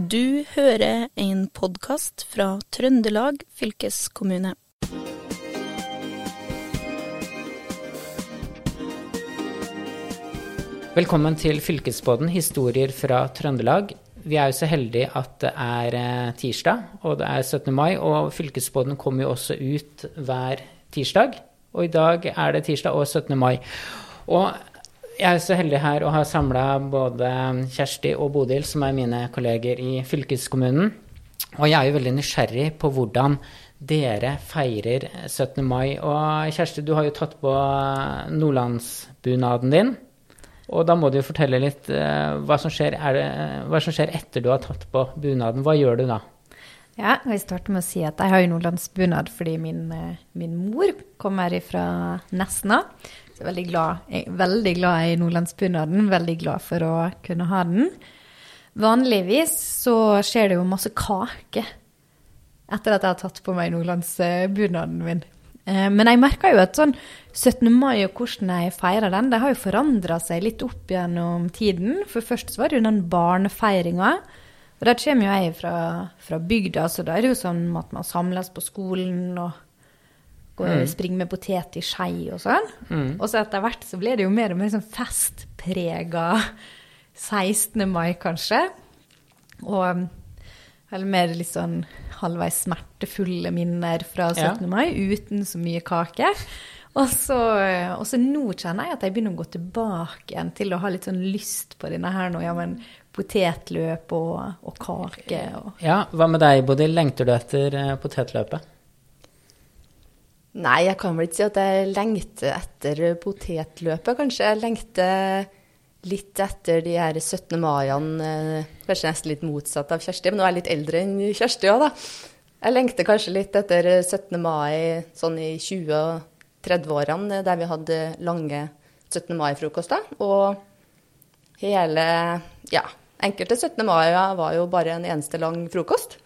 Du hører en podkast fra Trøndelag fylkeskommune. Velkommen til Fylkesbåten, historier fra Trøndelag. Vi er jo så heldige at det er eh, tirsdag, og det er 17. mai. Og Fylkesbåten kommer jo også ut hver tirsdag. Og i dag er det tirsdag og 17. mai. Og jeg er så heldig her å ha samla både Kjersti og Bodil, som er mine kolleger i fylkeskommunen. Og jeg er jo veldig nysgjerrig på hvordan dere feirer 17. mai. Og Kjersti, du har jo tatt på nordlandsbunaden din. Og da må du jo fortelle litt uh, hva, som skjer, det, hva som skjer etter du har tatt på bunaden. Hva gjør du da? Ja, jeg starter med å si at jeg har jo nordlandsbunad fordi min, min mor kommer fra Nesna. Så veldig glad, veldig glad i nordlandsbunaden. Veldig glad for å kunne ha den. Vanligvis så skjer det jo masse kake etter at jeg har tatt på meg nordlandsbunaden min. Men jeg merker jo at sånn 17. mai og hvordan jeg feirer den, det har jo forandra seg litt opp gjennom tiden. For først så var det jo den barnefeiringa. Og der kommer jo jeg fra, fra, bygda, så da er det jo sånn at man samles på skolen og går, mm. springe med potet i skei og sånn. Mm. Og så etter hvert så ble det jo mer og mer sånn festprega 16. mai, kanskje. Og eller mer litt sånn halvveis smertefulle minner fra 17. Ja. mai uten så mye kake. Og så, og så, nå kjenner jeg at jeg begynner å gå tilbake igjen til å ha litt sånn lyst på denne her nå. Ja, men potetløp og, og kake og Ja, hva med deg, Bodil? Lengter du etter uh, potetløpet? Nei, jeg kan vel ikke si at jeg lengter etter potetløpet. Kanskje jeg lengter litt etter de her 17. maiene. Uh, kanskje nesten litt motsatt av Kjersti, men nå er jeg litt eldre enn Kjersti òg, da. Jeg lengter kanskje litt etter 17. mai sånn i 20- 30-årene der vi hadde lange 17. mai-frokoster. Og hele Ja, enkelte 17. mai var jo bare en eneste lang frokost.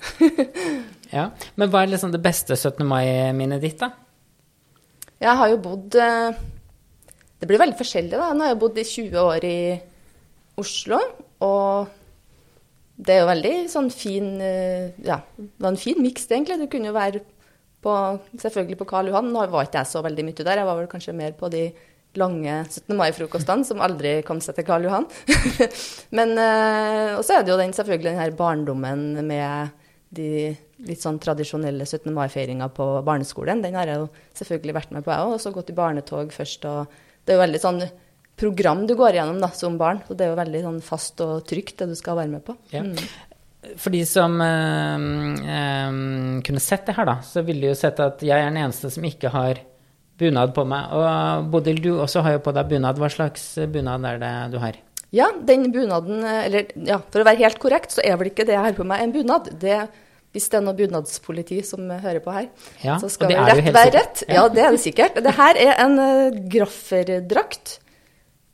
ja, Men hva er liksom det beste 17. mai-minnet ditt, da? Jeg har jo bodd eh, Det blir veldig forskjellig, da. Nå har jeg bodd i 20 år i Oslo. Og det er jo veldig sånn fin eh, Ja, det var en fin miks, egentlig. Du kunne jo være på, selvfølgelig på Karl Johan. Nå var ikke jeg så veldig mye der, jeg var vel kanskje mer på de lange 17. mai-frokostene som aldri kom seg til Karl Johan. Men, øh, Og så er det jo den, selvfølgelig den her barndommen med de litt sånn tradisjonelle 17. mai-feiringa på barneskolen. Den har jeg jo selvfølgelig vært med på, jeg òg. Og så gått i barnetog først. og Det er jo veldig sånn program du går igjennom da, som barn. Så Det er jo veldig sånn fast og trygt, det du skal være med på. Ja. Mm. For de som øh, øh, kunne sett det her, da, så ville de jo sett at jeg er den eneste som ikke har bunad på meg. Og Bodil, du også har jo på deg bunad. Hva slags bunad er det du har? Ja, den bunaden Eller ja, for å være helt korrekt, så er vel ikke det jeg har på meg, en bunad. Det, hvis det er noe bunadspoliti som hører på her, ja, så skal vel rett være rett. Ja. det er det sikkert. Det her er en uh, grafferdrakt.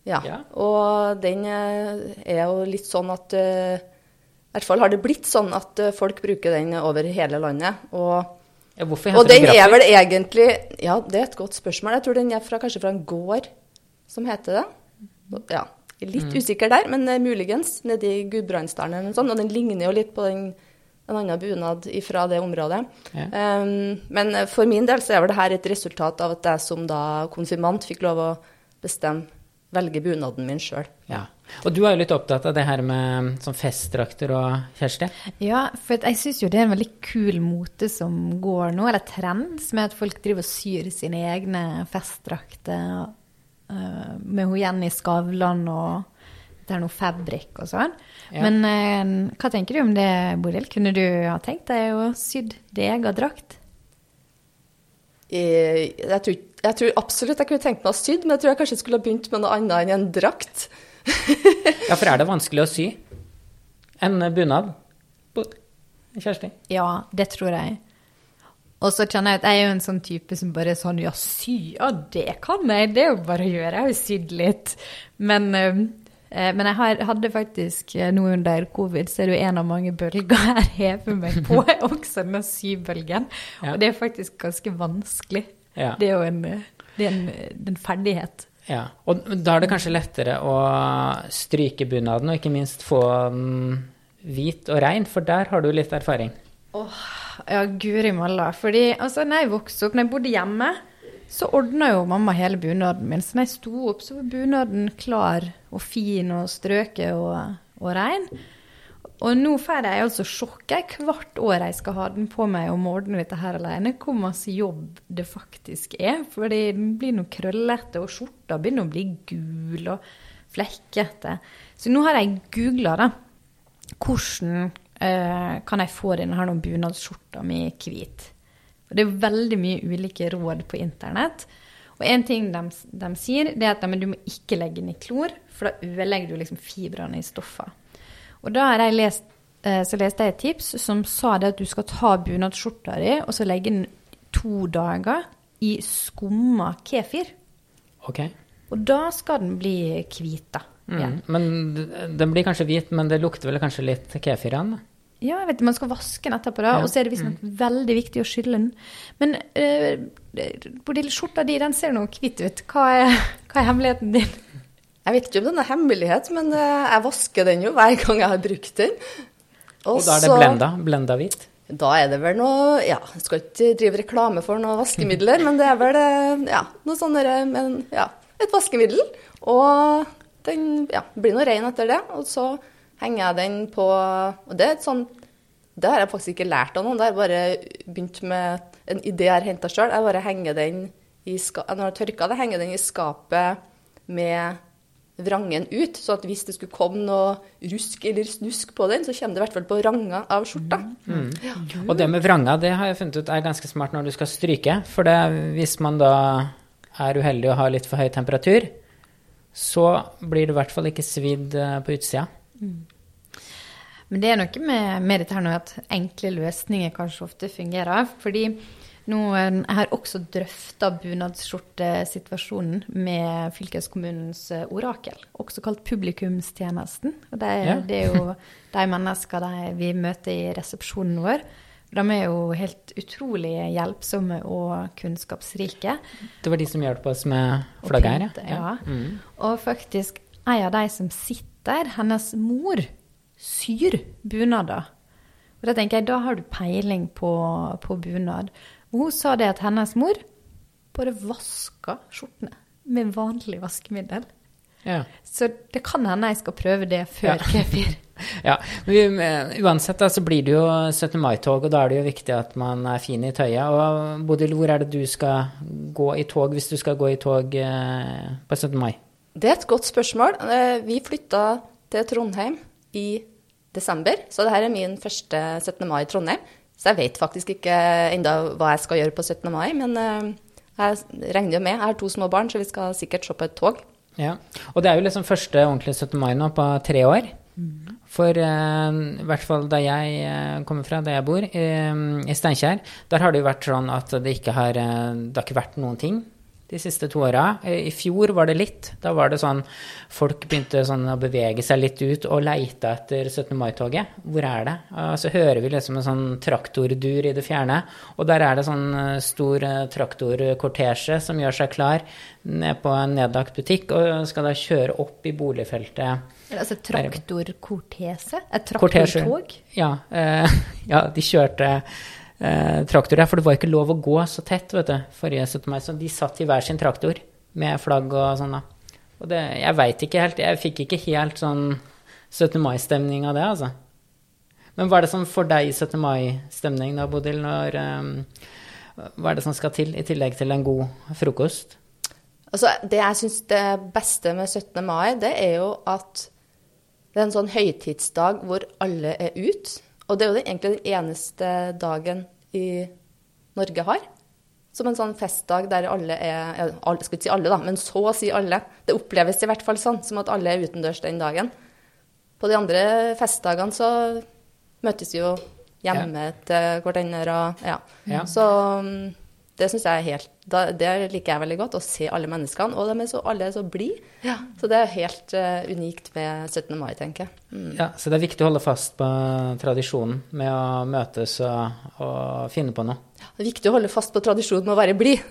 Ja. ja. Og den er jo litt sånn at uh, i hvert fall har det blitt sånn at eh, folk bruker den over hele landet. Og, ja, og den er vel egentlig Ja, det er et godt spørsmål. Jeg tror den er fra, kanskje fra en gård som heter det. Ja, Litt mm. usikker der, men uh, muligens nedi Gudbrandsdalen eller noe sånt. Og den ligner jo litt på den, en annen bunad fra det området. Ja. Um, men for min del så er vel det her et resultat av at jeg som da konfirmant fikk lov å bestemme, velge bunaden min sjøl. Ja. Og du er jo litt opptatt av det her med sånn festdrakter og Kjersti? Ja, for jeg syns jo det er en veldig kul mote som går nå, eller trend, med at folk driver og syr sine egne festdrakter uh, med hun Jenny Skavlan og det er noe fabrikk og sånn. Ja. Men eh, hva tenker du om det, Bodil? Kunne du ha tenkt deg å sydd deg og drakt? Jeg, jeg, tror, jeg, tror, absolutt jeg kunne tenkt meg å sydd, men jeg tror jeg kanskje skulle ha begynt med noe annet enn en drakt. ja, for er det vanskelig å sy en bunad? Kjersti? Ja, det tror jeg. Og så kjenner jeg at jeg er jo en sånn type som bare er sånn Ja, sy, ja, det kan jeg. Det er jo bare å gjøre. Jeg har jo sydd litt. Men, øh, men jeg har, hadde faktisk eh, nå under covid, så er det jo en av mange bølger jeg hever meg på, også den sybølgen. Ja. Og det er faktisk ganske vanskelig. Ja. Det er jo en, det er en, en ferdighet. Ja, og da er det kanskje lettere å stryke bunaden, og ikke minst få den hvit og rein? For der har du litt erfaring. Åh, Ja, guri malla. Fordi altså, når jeg vokste opp, når jeg bodde hjemme, så ordna jo mamma hele bunaden min. Så når jeg sto opp, så var bunaden klar og fin og strøket og, og rein. Og nå får jeg altså sjokket hvert år jeg skal ha den på meg og ordne dette her alene, hvor masse jobb det faktisk er. For den blir nå krøllete, og skjorta begynner å bli gul og flekkete. Så nå har jeg googla, da. Hvordan eh, kan jeg få denne her bunadsskjorta mi hvit? Og det er veldig mye ulike råd på internett. Og en ting de, de sier, det er at men du må ikke legge den i klor, for da ødelegger du liksom fibrene i stoffet. Og da har jeg lest, eh, så leste jeg et tips som sa det at du skal ta bunadsskjorta di og så legge den to dager i skumma kefir. Ok. Og da skal den bli hvit, da. Mm. Men den blir kanskje hvit, men det lukter vel kanskje litt kefir igjen? Ja, jeg vet man skal vaske den etterpå, da, Ja. og så er det visstnok veldig viktig å skylle den. Men uh, Bodil, skjorta di, den ser nå hvit ut. Hva er, hva er hemmeligheten din? Jeg vet ikke om den er hemmelighet, men uh, jeg vasker den jo hver gang jeg har brukt den. Og da er det blenda? Blenda hvit? Da er det vel noe Ja, jeg skal ikke drive reklame for noen vaskemidler, men det er vel eh, ja, noe sånn derre men, Ja, et vaskemiddel. Og den ja, blir nå ren etter det. Og så henger jeg den på Og det er et sånn Det har jeg faktisk ikke lært av noen, det har jeg bare begynt med en idé jeg har henta sjøl. Jeg bare henger den i ska Når jeg tørka det, henger den i skapet med vrangen ut, så at hvis det skulle komme noe rusk eller snusk på den, så kommer det i hvert fall på ranga av skjorta. Og det med vranga, det har jeg funnet ut er ganske smart når du skal stryke. For det, hvis man da er uheldig og har litt for høy temperatur, så blir det i hvert fall ikke svidd eh, på utsida. Men det er noe med, med dette her nå at enkle løsninger kanskje ofte fungerer. Fordi nå eh, jeg har også drøfta bunadsskjortesituasjonen med fylkeskommunens eh, orakel, også kalt publikumstjenesten. Og det, Ja. det er jo de menneskene vi møter i resepsjonen vår. De er jo helt utrolig hjelpsomme og kunnskapsrike. Det var de som hjalp oss med flagget her, ja. ja. Mm. Og faktisk, en av de som sitter, hennes mor, syr bunader. Og da tenker jeg, da har du peiling på, på bunad. Og hun sa det at hennes mor bare vaska skjortene med vanlig vaskemiddel. Ja. Så det kan hende jeg skal prøve det før Ja. kefir. Ja, men eh, Uansett da, så blir det jo 17. mai-tog, og da er det jo viktig at man er fin i tøyet. Og Bodil, hvor er det du skal gå i tog hvis du skal gå i tog eh, på 17. mai? Det er et godt spørsmål. Eh, Vi flytta til Trondheim i desember, så dette er min første 17. mai i Trondheim. Så jeg vet faktisk ikke enda hva jeg skal gjøre på 17. mai, men eh, jeg regner jo med. Jeg har to små barn, så vi skal sikkert se på et tog. Ja, og det er jo liksom første ordentlige 17. mai nå på tre år. For eh, i hvert fall da jeg eh, kommer fra, der jeg bor, eh, i Steinkjer, der har det jo vært sånn at det ikke har, det har ikke vært noen ting de siste to åra. Eh, I fjor var det litt. Da var det sånn folk begynte sånn å bevege seg litt ut og leite etter 17. mai-toget. Hvor er det? Og så hører vi liksom en sånn traktordur i det fjerne, og der er det sånn eh, stor eh, traktorkortesje som gjør seg klar ned på en nedlagt butikk og skal da kjøre opp i boligfeltet. Altså traktorkortese? Et traktortog? Ja, eh, ja, de kjørte eh, traktor der, for det var ikke lov å gå så tett, vet du, forrige 17. mai, så de satt i hver sin traktor med flagg og sånn da. Og det, jeg veit ikke helt, jeg fikk ikke helt sånn 17. mai-stemning av det, altså. Men hva er det som for deg 17. mai-stemning da, Bodil, når um, Hva er det som skal til, i tillegg til en god frokost? Altså, det jeg syns det beste med 17. mai, det er jo at det er en sånn høytidsdag hvor alle er ute. Og det er jo egentlig den eneste dagen i Norge har. Som en sånn festdag der alle er ja, alle, Skal ikke si alle, da, men så å si alle. Det oppleves i hvert fall sånn, som at alle er utendørs den dagen. På de andre festdagene så møtes vi jo hjemme til hverandre og ja. Ja. Så mm, det syns jeg er helt da, Det liker jeg veldig godt, å se alle menneskene. Og de er så, alle er så blide. Så det er helt uh, unikt ved 17. mai, tenker jeg. Mm. Ja, Så det er viktig å holde fast på tradisjonen med å møtes og, og finne på noe. Det er viktig å holde fast på tradisjonen med å være blid.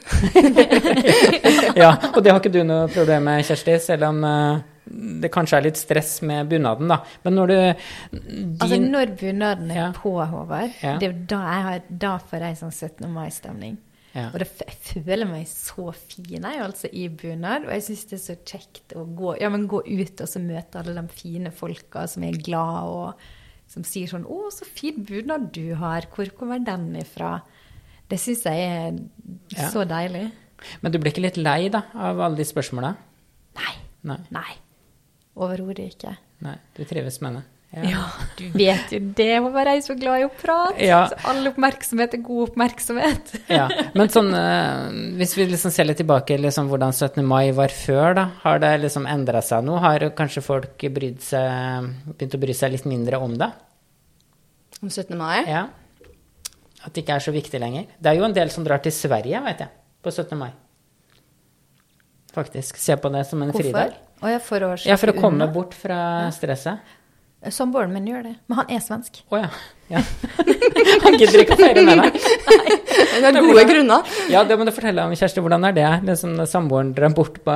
ja, og det har ikke du noe problem med, Kjersti, selv om uh, det kanskje er litt stress med bunaden, da. Men når du din, Altså når bunaden er Ja. på, Håvard, Ja. det er jo da jeg har Da får jeg sånn 17. mai-stemning. Ja. Og det, jeg føler meg så fin jeg, altså, i bunad. Og jeg syns det er så kjekt å gå, ja, men gå ut og så møte alle de fine folka som er glad og som sier sånn 'Å, så fin bunad du har. Hvor kommer den ifra?' Det syns jeg er Ja. så deilig. Men du blir ikke litt lei, da, av alle de spørsmåla? Nei. Nei. Nei. Overhodet ikke. Nei. Du trives med det? Ja, du vet jo det. Håvard jeg er så glad i å prate. Ja. Så all oppmerksomhet er god oppmerksomhet. Ja, Men sånn, eh, hvis vi liksom ser litt tilbake liksom hvordan 17. mai var før, da. Har det liksom endra seg nå? Har kanskje folk brydd seg, begynt å bry seg litt mindre om det? Om 17. mai? Ja. At det ikke er så viktig lenger. Det er jo en del som drar til Sverige, vet jeg, på 17. mai. Faktisk. Se på det som en Hvorfor? fridag. For å Ja, for å komme unna. bort fra stresset. Samboeren min gjør det. Men han er svensk. Å ja. ja. Han gidder ikke å feire med deg. Det er gode grunner. Ja, det må du fortelle om, Kjersti. Hvordan er det? Liksom samboeren drar bort på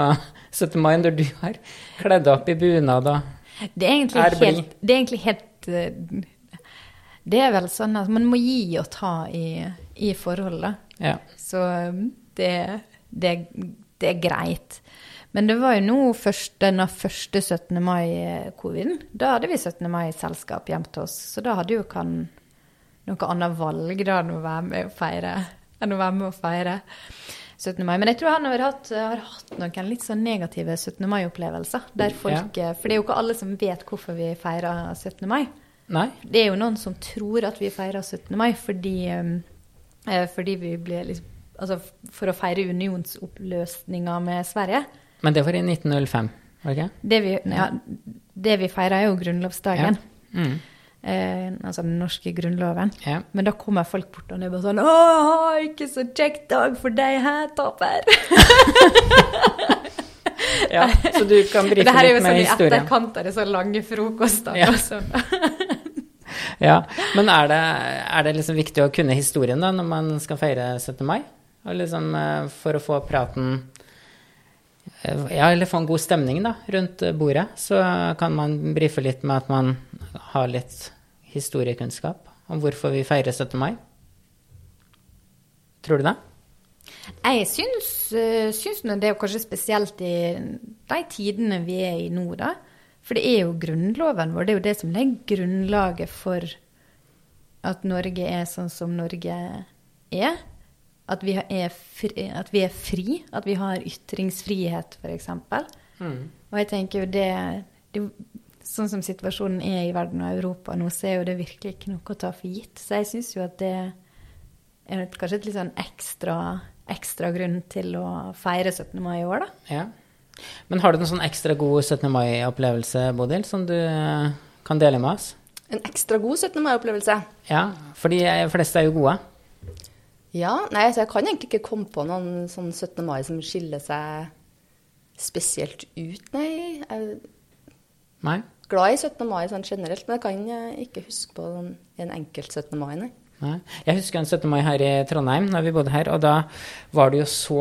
17. mai når du har kledd opp i bunad og Det er egentlig Er helt, det er egentlig helt eh, Det er vel sånn at man må gi og ta i, i forholdet. Ja. Så um, det, det, det er greit. Men det var jo nå først, denne første 17. mai-covid-en. Da hadde vi 17. mai-selskap hjemme til oss. Så da hadde jo han noe annet valg da enn å være med og feire. Enn å være med og feire 17. mai. Men jeg tror han har hatt, har hatt noen litt sånn negative 17. mai-opplevelser. Der folk, ja. For det er jo ikke alle som vet hvorfor vi feirer 17. mai. Nei? Det er jo noen som tror at vi feirer 17. mai fordi, eh, fordi vi ble liksom Altså for å feire unionsoppløsninga med Sverige. Men det var i 1905, var det ikke? Det vi, ja, det vi feirer, er jo grunnlovsdagen. Mm. Eh, altså den norske grunnloven. Ja. Men da kommer folk bort og er bare sånn Å, ikke så kjekk dag for deg her, taper. ja. Så du kan Det brife her er jo sånn med i etterkant av det så lange frokostene. Ja. sånn. Ja. Men er det, er det liksom viktig å kunne historien da, når man skal feire 17. mai? Og liksom eh, for å få praten Ja, eller få en god stemning da, rundt eh, bordet, så kan man brife litt med at man har litt historiekunnskap om hvorfor vi feirer 17. mai. Tror du det? Jeg syns, eh, syns det er kanskje spesielt i de tidene vi er i nå, da. For det er jo grunnloven vår, det er jo det som legger grunnlaget for at Norge er sånn som Norge er. At vi er fri, at vi, er fri at vi har ytringsfrihet, f.eks. Og jeg tenker jo det, det Sånn som situasjonen er i verden og Europa nå, så er jo det virkelig ikke noe å ta for gitt. Så jeg syns jo at det er et, kanskje et litt sånn ekstra, ekstra grunn til å feire 17. mai i år, da. Ja. Men har du noen sånn ekstra god 17. mai-opplevelse, Bodil, som du eh, kan dele med oss? En ekstra god 17. mai-opplevelse. Ja, for de fleste er jo gode. Ja, nei, altså jeg kan egentlig ikke komme på noen sånn 17. mai som skiller seg spesielt ut, nei. Jeg er Nei? glad i 17. mai sånn generelt, men jeg kan eh, ikke huske på en enkelt 17. mai, nei. Nei. Jeg husker en 17. mai her i Trondheim, da vi bodde her, og da var det jo så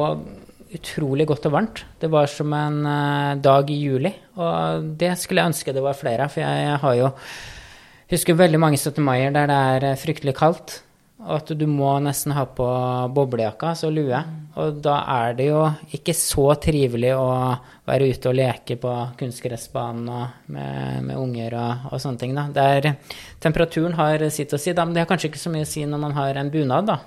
utrolig godt og varmt. Det var som en eh, dag i juli, og det skulle jeg ønske det var flere av, for jeg, jeg har jo husker veldig mange 17. maier der det er eh, fryktelig kaldt, at du må nesten ha på boblejakka, altså lue. Og da er det jo ikke så trivelig å være ute og leke på kunstgressbanen med, med unger og, og sånne ting. Da. Der temperaturen har sitt å si, da, men det har kanskje ikke så mye å si når man har en bunad da,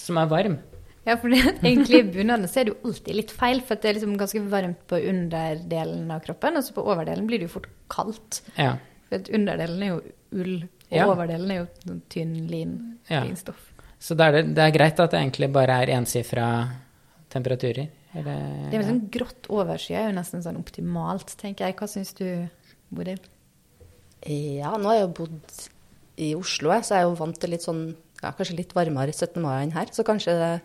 som er varm. Ja, for det, egentlig i bunaden så er det jo alltid litt feil, for det er liksom ganske varmt på underdelen av kroppen, og så på overdelen blir det jo fort kaldt. Ja. For underdelen er jo ull, og Ja. overdelen er jo tynn lin, Ja. linstoff. Så da er det, det er greit at det egentlig bare er ensifra temperaturer. Eller, Det er vel sånn grått oversky er jo nesten sånn optimalt, tenker jeg. Hva syns du, Bodil? Ja, nå har jeg jo bodd i Oslo, så jeg er jo vant til litt sånn, ja, kanskje litt varmere 17. mai enn her. Så kanskje, det,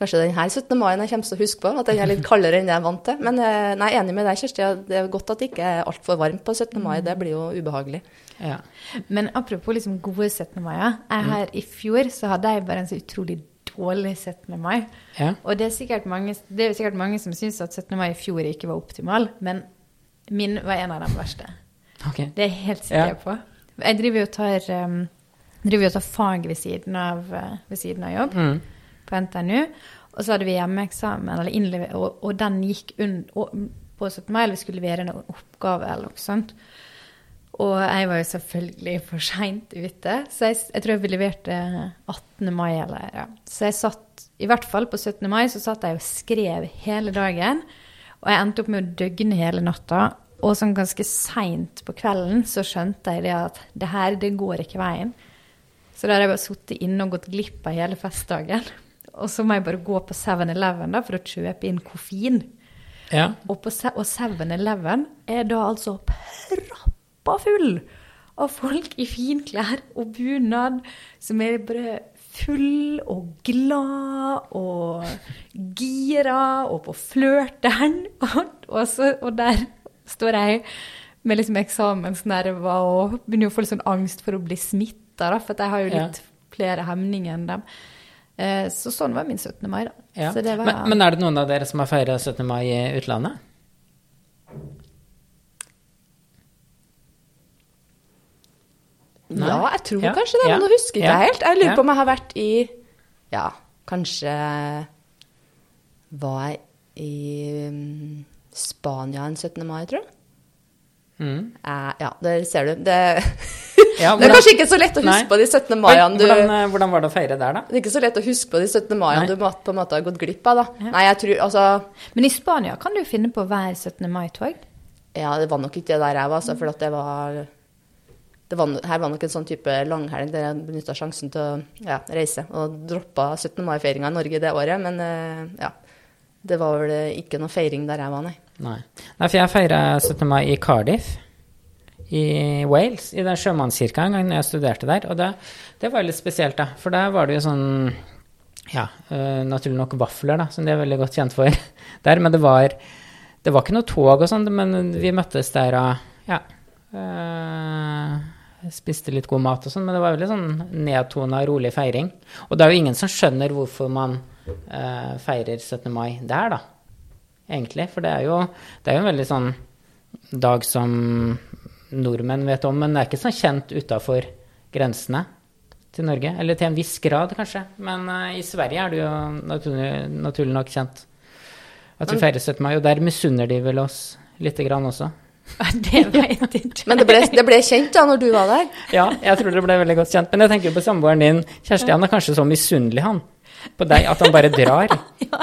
kanskje den her 17. mai jeg kommer til å huske på, at den er litt kaldere enn jeg er vant til. Men eh, nei, jeg er enig med deg, Kjersti. Det er godt at det ikke er altfor varmt på 17. mai. Det blir jo ubehagelig. ja. Men apropos liksom gode 17. mai. Jeg her I fjor så hadde jeg bare en så utrolig dårlig 17. mai. Ja. Og det er sikkert mange, det er sikkert mange som syns at 17. mai i fjor ikke var optimal. Men Min var en av de verste. Okay. Det er jeg helt sikker Ja. på. Jeg driver jo og tar, um, driver og tar fag ved siden av, eh, ved siden av jobb Mm. På NTNU. Og så hadde vi hjemmeeksamen, eller innlever, og, og den gikk un, og, på 17. mai, eller vi skulle levere en oppgave eller noe sånt. Og jeg var jo selvfølgelig for seint ute, så jeg, jeg tror vi leverte 18. mai eller ja. Så jeg satt, i hvert fall på 17. mai, så satt jeg og skrev hele dagen. Og jeg endte opp med å døgne hele natta. Og sånn ganske seint på kvelden så skjønte jeg det at det her, det går ikke veien. Så da har jeg bare sittet inne og gått glipp av hele festdagen. Og så må jeg bare gå på 7-Eleven for å kjøpe inn koffein. Ja. Og, på, og 7-Eleven er da altså prappa full av folk i finklær og bunad som er bare full og glad og gira og på flørteren. Og, og, så, og der står jeg med liksom eksamensnerver og begynner å få litt sånn angst for å bli smitta, for jeg har jo Ja. litt flere hemninger enn dem. Eh, Så sånn var min 17. mai, da. Ja. Så det var, Men, men er det noen av dere som har feira 17. mai i utlandet? Nei. Ja, jeg tror Ja. kanskje det, Ja. men nå husker ikke Ja. helt. Jeg lurer Ja. på om jeg har vært i Ja, kanskje Var jeg i mm, Spania en 17. mai, tror jeg? Mm. Eh, ja, det ser du. Det, Ja, det er kanskje ikke så lett å huske Nei. på de 17. Maiene du hvordan, eh, hvordan var det å feire der, da? Det er ikke så lett å huske på de 17. Maiene du på en måte har gått glipp av, da. Nei, jeg tror altså Men i Spania kan du finne på hver 17. mai-tog. Ja, det var nok ikke det der jeg var, altså, for at det var det var, her var nok en sånn type langhelg der jeg benytta sjansen til å ja, reise. Og droppa 17. mai-feiringa i Norge det året, men eh, ja. Det var vel ikke noe feiring der jeg var, nei. Nei. Nei, for jeg feira 17. mai i Cardiff i Wales, i den sjømannskirka en gang jeg studerte der. Og det, det var litt spesielt, da. For der var det jo sånn Ja, uh, naturlig nok vafler, da, som de er veldig godt kjent for der. Men det var, det var ikke noe tog og sånn, men vi møttes der og ja. uh, spiste litt god mat og sånn, men det var veldig sånn nedtona, rolig feiring. Og det er jo ingen som skjønner hvorfor man uh, feirer 17. mai der, da egentlig. For det er jo, det er jo en veldig sånn dag som nordmenn vet om, men det er ikke så kjent utafor grensene til Norge. Eller til en viss grad, kanskje. Men uh, i Sverige er det jo naturlig, naturlig nok kjent at vi feirer 17. mai, og der misunner de vel oss lite grann også. Det vet ikke. Men det ble, det ble kjent da når du var der. Ja, jeg tror det ble veldig godt kjent. Men jeg tenker jo på samboeren din, Kjersti. Han er kanskje så misunnelig, han. På deg at han bare drar. ja,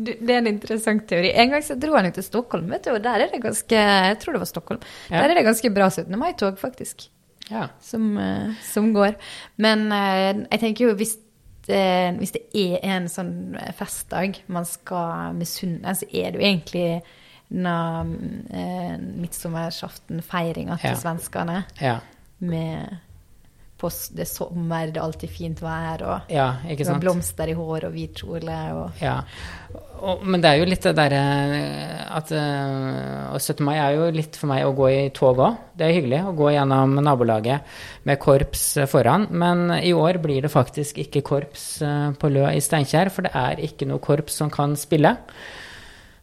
Det er en interessant teori. En gang så dro han jo til Stockholm, vet du, og der er det ganske Jeg tror det var Stockholm. Ja. Der er det ganske bra 17. mai-tog, faktisk, Ja. som, eh, som går. Men eh, jeg tenker jo hvis det, hvis det er en sånn festdag man skal misunne, så er det jo egentlig denne eh, midtsommersaften-feiringa til svenskene Ja. med på det er sommer, det er alltid fint vær, og ja, det sant? blomster i hår og hvit kjole og Ja, og, men det er jo litt det derre at eh, Og 17. mai er jo litt for meg å gå i tog òg. Det er hyggelig å gå gjennom nabolaget med korps eh, foran. Men i år blir det faktisk ikke korps eh, på Lø i Steinkjer, for det er ikke noe korps som kan spille.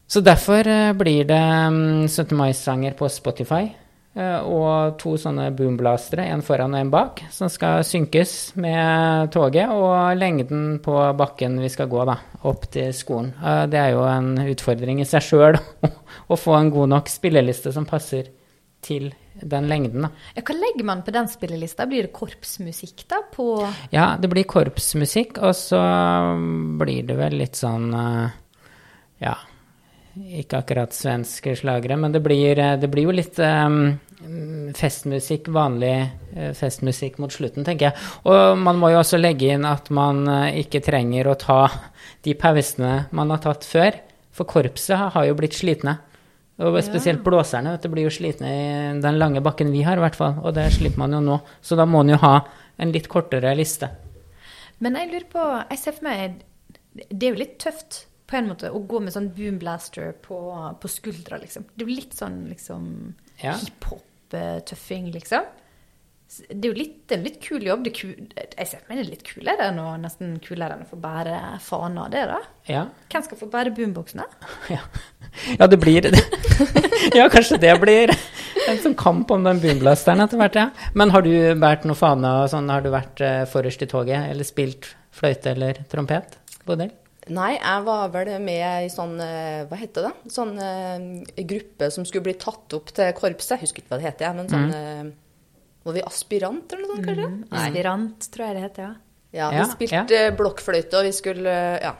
Så derfor eh, blir det mm, 17. mai-sanger på Spotify. Eh, Og to sånne boomblastere, en foran og en bak, som skal synkes med toget. Og lengden på bakken vi skal gå da, opp til skolen. Eh, Det er jo en utfordring i seg sjøl å få en god nok spilleliste som passer til den lengden. da. Ja, Hva legger man på den spillelista? Blir det korpsmusikk da? På Ja, det blir korpsmusikk, og så blir det vel litt sånn eh, Ja, ikke akkurat svenske slagere, men det blir, eh, det blir jo litt um, festmusikk, vanlig eh, festmusikk mot slutten, tenker jeg. Og man må jo også legge inn at man eh, ikke trenger å ta de pausene man har tatt før, for korpset har jo blitt slitne. Og spesielt blåserne vet du, blir jo slitne i den lange bakken vi har, i hvert fall. Og det slipper man jo nå. Så da må man jo ha en litt kortere liste. Men jeg lurer på Jeg ser for meg Det er jo litt tøft på en måte å gå med sånn boomblaster på, på skuldra, liksom. Det er jo litt sånn liksom Ja. hiphop-tøffing, liksom. det er jo litt, det er en litt kul jobb. Det ku, jeg ser meg det er litt kulere enn å, nesten kulere enn å få bære fana. Det, da. Ja. Hvem skal få bære boomboksene? Ja. ja, det blir Ja, kanskje det blir en sånn kamp om den boomblasteren etter hvert, ja. Men har du båret noe fane og sånn, har du vært eh, forrest i toget, eller spilt fløyte eller trompet? Bodil? Nei, jeg var vel med i sånn eh, Hva heter det? Sånn uh, gruppe som skulle bli tatt opp til korpset. Jeg husker ikke hva det heter, jeg, men sånn eh, Var vi aspirant eller noe sånt, kanskje? Mm. Aspirant, tror jeg det heter, ja. Ja, vi Ja, spilte ja. blokkfløyte, og vi skulle Ja.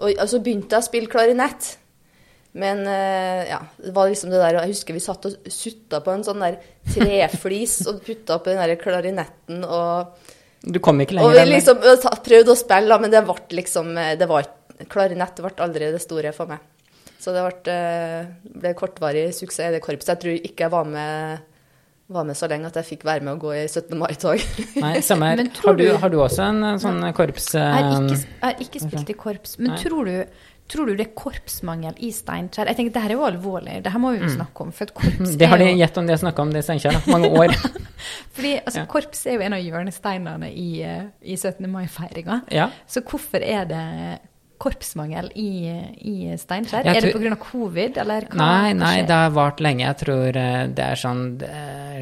Og og så begynte jeg å spille klarinett. Men ja, det var liksom det der Jeg husker vi satt og sutta på en sånn der treflis og putta oppi den der klarinetten og Du kom ikke Og lenger vi enn liksom prøvde å spille, men det ble liksom eh, det var, Klarinett ble aldri det store for meg. Så det ble, eh, ble kortvarig suksess i det korpset. Jeg tror ikke jeg var med, var med så lenge at jeg fikk være med å gå i 17. mai-tog. Nei, samme her. Har har du også en sånn korps... Jeg har ikke, eh, jeg har ikke spilt i korps, men Nei. tror du, tror du det er korpsmangel i Steinkjer? Jeg tenker Det her er jo alvorlig, det her må vi jo snakke om. For korps Mm. Det har de gjett om de har snakka om det i Steinkjer. Mange år. fordi, altså, Ja. Korps er jo en av hjørnesteinene i, eh, i 17. mai-feiringa. Ja. Så hvorfor er det korpsmangel i, i Steinkjer? Er det pga. covid, eller hva? Nei, nei, det har vart lenge. Jeg tror eh, det er sånn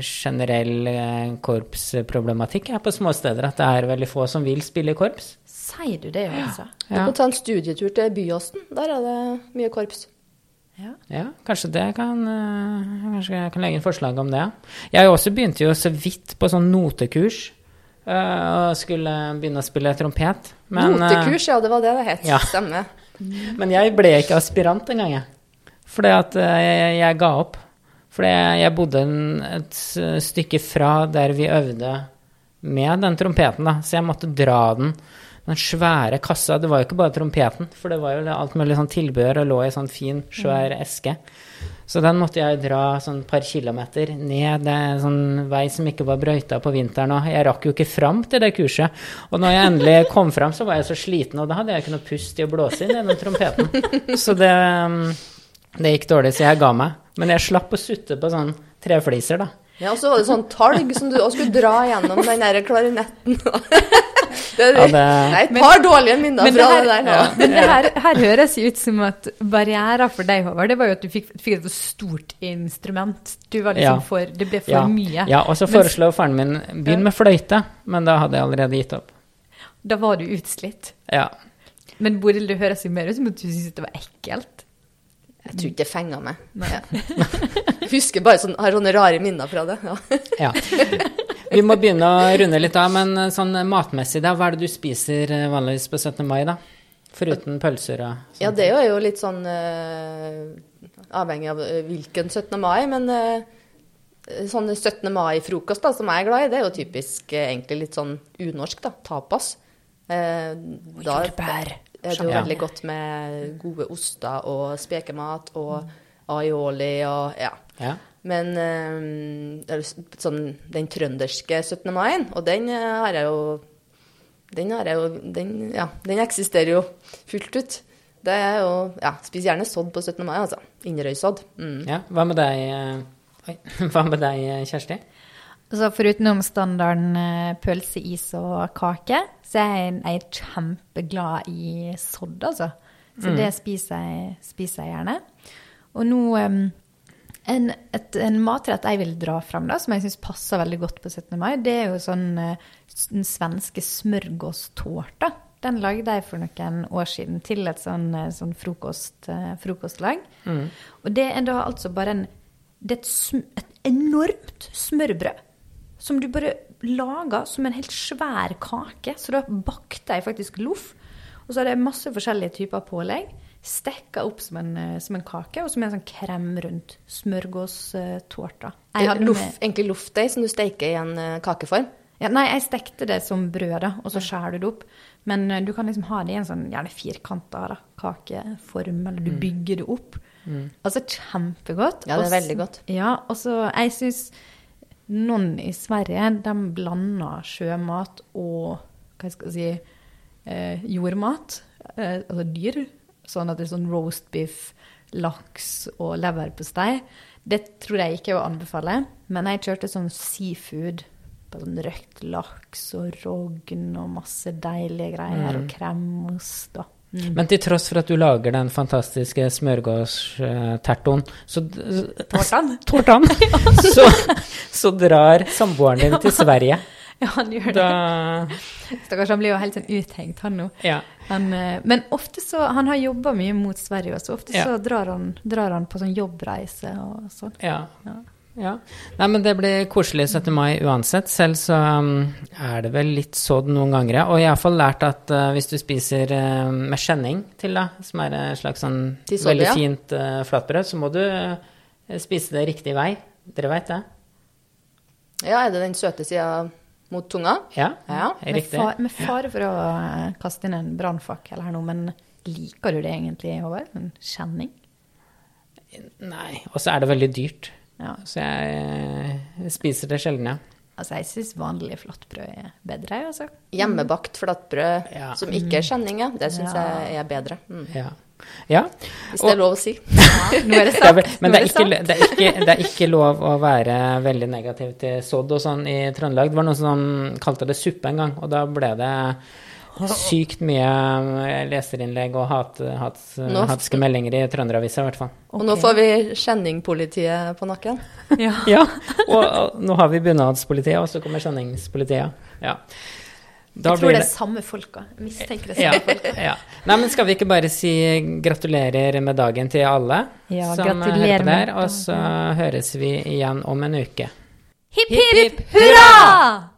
generell eh, korpsproblematikk her på småsteder. At det er veldig få som vil spille i korps. Sier du det, jo, altså? Du Ja. kan ta en studietur til Byåsen. Der er det mye korps. Ja. Ja, kanskje det kan eh, Kanskje jeg kan legge inn forslag om det. Jeg også begynte jo så vidt på sånn notekurs. eh, og skulle begynne å spille trompet. Men, eh, Notekurs, ja, det var det det het. ja. Stemmer. men jeg ble ikke aspirant engang, jeg. Fordi at eh, jeg, jeg ga opp. Fordi jeg bodde en, et stykke fra der vi øvde med den trompeten, da. Så jeg måtte dra den. Den svære kassa. Det var jo ikke bare trompeten, for det var jo alt mulig sånn tilbehør og lå i sånn fin, svær eske. Så den måtte jeg dra sånn par kilometer ned det er en sånn vei som ikke var brøyta på vinteren. Og jeg rakk jo ikke fram til det kurset. Og når jeg endelig kom fram, så var jeg så sliten, og da hadde jeg ikke noe pust i å blåse inn i den trompeten. Så det, um, det gikk dårlig, så jeg ga meg. Men jeg slapp å sutte på sånn trefliser, da. Ja, og så var det sånn talg som du skulle dra gjennom den der klarinetten. det, er, Ja, det- Nei, et par dårlige minner fra det her, det der. Ja. men det her, her høres jo ut som at barrieren for deg, Håvard, det var jo at du fikk, fikk et stort instrument. Du var liksom Ja. for Det ble for Ja, mye. ja og så foreslo faren min begynn med fløyte, men da hadde jeg allerede gitt opp. Da var du utslitt. Ja. Men Bodil, det høres jo mer ut som at du syntes det var ekkelt. Jeg tror ikke det fenga meg. Ja. Jeg husker bare sånn, har sånne rare minner fra det. Ja. Ja. Vi må begynne å runde litt av, men sånn matmessig, da, hva er det du spiser eh, vanligvis på 17. mai, da? Foruten pølser og sånt. Ja, det er jo litt sånn uh, avhengig av eh, hvilken 17. mai, men uh, sånn 17. mai-frokost da, som jeg er glad i, det er jo typisk eh, egentlig litt sånn unorsk, da. Tapas. Eh, og jordbær. Er jo Ja. veldig godt med gode oster og spekemat og aioli og ja. Ja. Men det jo sånn den trønderske 17. mai, og den eh, har jeg jo Den har jeg jo Den, ja, den eksisterer jo fullt ut. Det er jo Ja, spis gjerne sodd på 17. mai, altså. Inderøysodd. Mm. ja. Hva med deg, eh, oi, hva med deg, Kjersti? Så forutenom standarden eh, pølse, is og kake, så er jeg, jeg er kjempeglad i sodd, altså. Så det spiser jeg, spiser jeg gjerne. Og nå en, et, en matrett jeg vil dra fram, da, som jeg syns passer veldig godt på 17. mai, det er jo sånn eh, den svenske smørgåstårta. Den lagde jeg for noen år siden til et sånn, eh, sånn frokost, frokostlag. frokostlag. Og det er da altså bare en Det er et, sm et enormt smørbrød som du bare lager som en helt svær kake. Så da bakte jeg faktisk loff. Og så hadde jeg masse forskjellige typer pålegg. Stekka opp som en, eh, som en kake, og så med en sånn krem rundt smørgåstårta. Loff, egentlig loffdeig som du steker i en eh, kakeform. ja, nei, jeg stekte det som brød, da, og så skjærer du det opp. Men eh, du kan liksom ha det i en sånn gjerne firkanta kakeform, eller du bygger det opp. Altså kjempegodt. Ja, det er veldig godt. Ja, og så jeg syns noen i Sverige, de blander sjømat og hva skal jeg si eh, jordmat, eh, altså dyr. Sånn at det er sånn roast beef, laks og leverpostei. Det tror jeg ikke er å anbefale, men jeg kjørte sånn seafood på sånn røkt laks og rogn og masse deilige greier, Mm. og kremost og mm. Men til tross for at du lager den fantastiske smørgårdstertoen, så Tårtan? Tårtan! så, så drar samboeren din til Sverige. Ja, han gjør det. Da Stakkars, han blir jo helt sånn uthengt, han nå. Ja. Han, eh, men ofte så Han har jobba mye mot Sverige, så ofte Ja. så drar han, drar han på sånn jobbreise og sånn. Ja. Ja. Ja. Nei, men det blir koselig 17. mai uansett. Selv så um, er det vel litt sådd noen ganger, ja. Og jeg har iallfall lært at uh, hvis du spiser uh, med skjenning til, da, som er et slags sånn Til veldig ja. fint uh, flatbrød, så må du uh, spise det riktig vei. Dere veit det? Ja, er det den søte sida mot tunga? Ja, Ja, er riktig. med fare for å eh, kaste inn en brannfakkel her nå, men liker du det egentlig, Håvard? En kjenning? Nei. Og så er det veldig dyrt. Ja. Så jeg uh, spiser det sjelden, ja. Altså, jeg syns vanlig flatbrød er bedre, altså. Hjemmebakt flatbrød Ja. som ikke er skjenning, ja. Det syns Ja. jeg er bedre. Mm. Ja. ja. Hvis det er lov å si. Nå er det sant. men det er, ikke, det, er ikke, det er ikke lov å være veldig negativ til sodd og sånn i Trøndelag. Det var noen som kalte det suppe en gang, og da ble det sykt mye leserinnlegg og hat, hats, Nå- hatske meldinger i Trønderavisa, i hvert fall. Og nå får vi skjenningpolitiet på nakken. Ja. Ja, og, og nå har vi bunadspolitiet, og så kommer skjenningspolitiet. Ja. Da Jeg tror det er samme folka. Mistenker det samme ja, folka. ja. Nei, men skal vi ikke bare si gratulerer med dagen til alle Ja, som hører på der, og så høres vi igjen om en uke. Hipp, hipp, hurra!